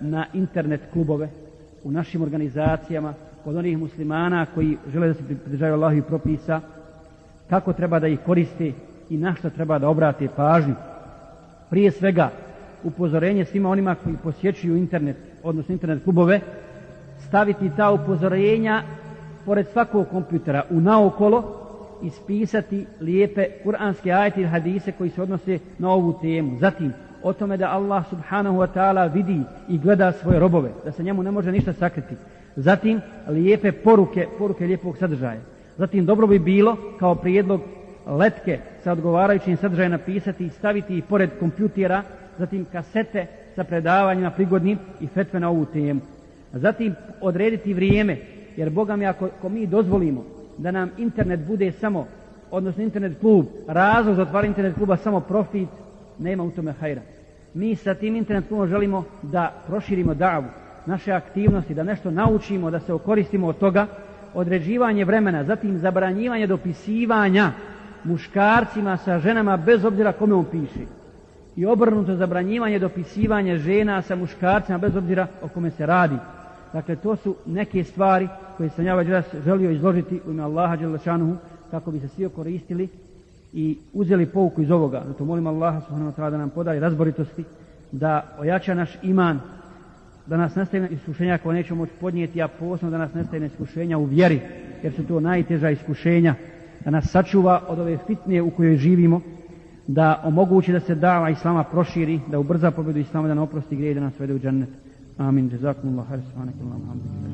na internet klubove, u našim organizacijama, kod onih muslimana koji žele da se pridržaju Allahovi propisa, kako treba da ih koriste i na što treba da obrate pažnju. Prije svega, upozorenje svima onima koji posjećuju internet, odnosno internet klubove, staviti ta upozorenja pored svakog kompjutera u naokolo, ispisati lijepe kuranske ajete i hadise koji se odnose na ovu temu. Zatim, o tome da Allah subhanahu wa ta'ala vidi i gleda svoje robove, da se njemu ne može ništa sakriti. Zatim, lijepe poruke, poruke lijepog sadržaja. Zatim, dobro bi bilo kao prijedlog letke sa odgovarajućim sadržajem napisati i staviti ih pored kompjutera, zatim kasete sa predavanjima prigodnim i fetve na ovu temu. Zatim, odrediti vrijeme, jer Boga mi ako, ako mi dozvolimo da nam internet bude samo, odnosno internet klub, razlog za otvaranje internet kluba samo profit, nema u tome hajra. Mi sa tim internet klubom želimo da proširimo davu, naše aktivnosti, da nešto naučimo, da se okoristimo od toga, određivanje vremena, zatim zabranjivanje dopisivanja muškarcima sa ženama bez obzira kome on piše. I obrnuto zabranjivanje dopisivanja žena sa muškarcima bez obzira o kome se radi. Dakle, to su neke stvari koje sam ja već želio izložiti u ime Allaha Đelešanuhu kako bi se svi okoristili i uzeli pouku iz ovoga. Zato molim Allaha subhanahu wa ta'ala da nam podari razboritosti, da ojača naš iman, da nas nastaje iskušenja koje nećemo moći podnijeti, a posebno da nas nastaje iskušenja u vjeri, jer su to najteža iskušenja, da nas sačuva od ove fitnije u kojoj živimo, da omogući da se dava Islama proširi, da ubrza pobjedu Islama, da ne oprosti grije da nas vede u džennet. Amin. Jazakumullah. Subhanakallah.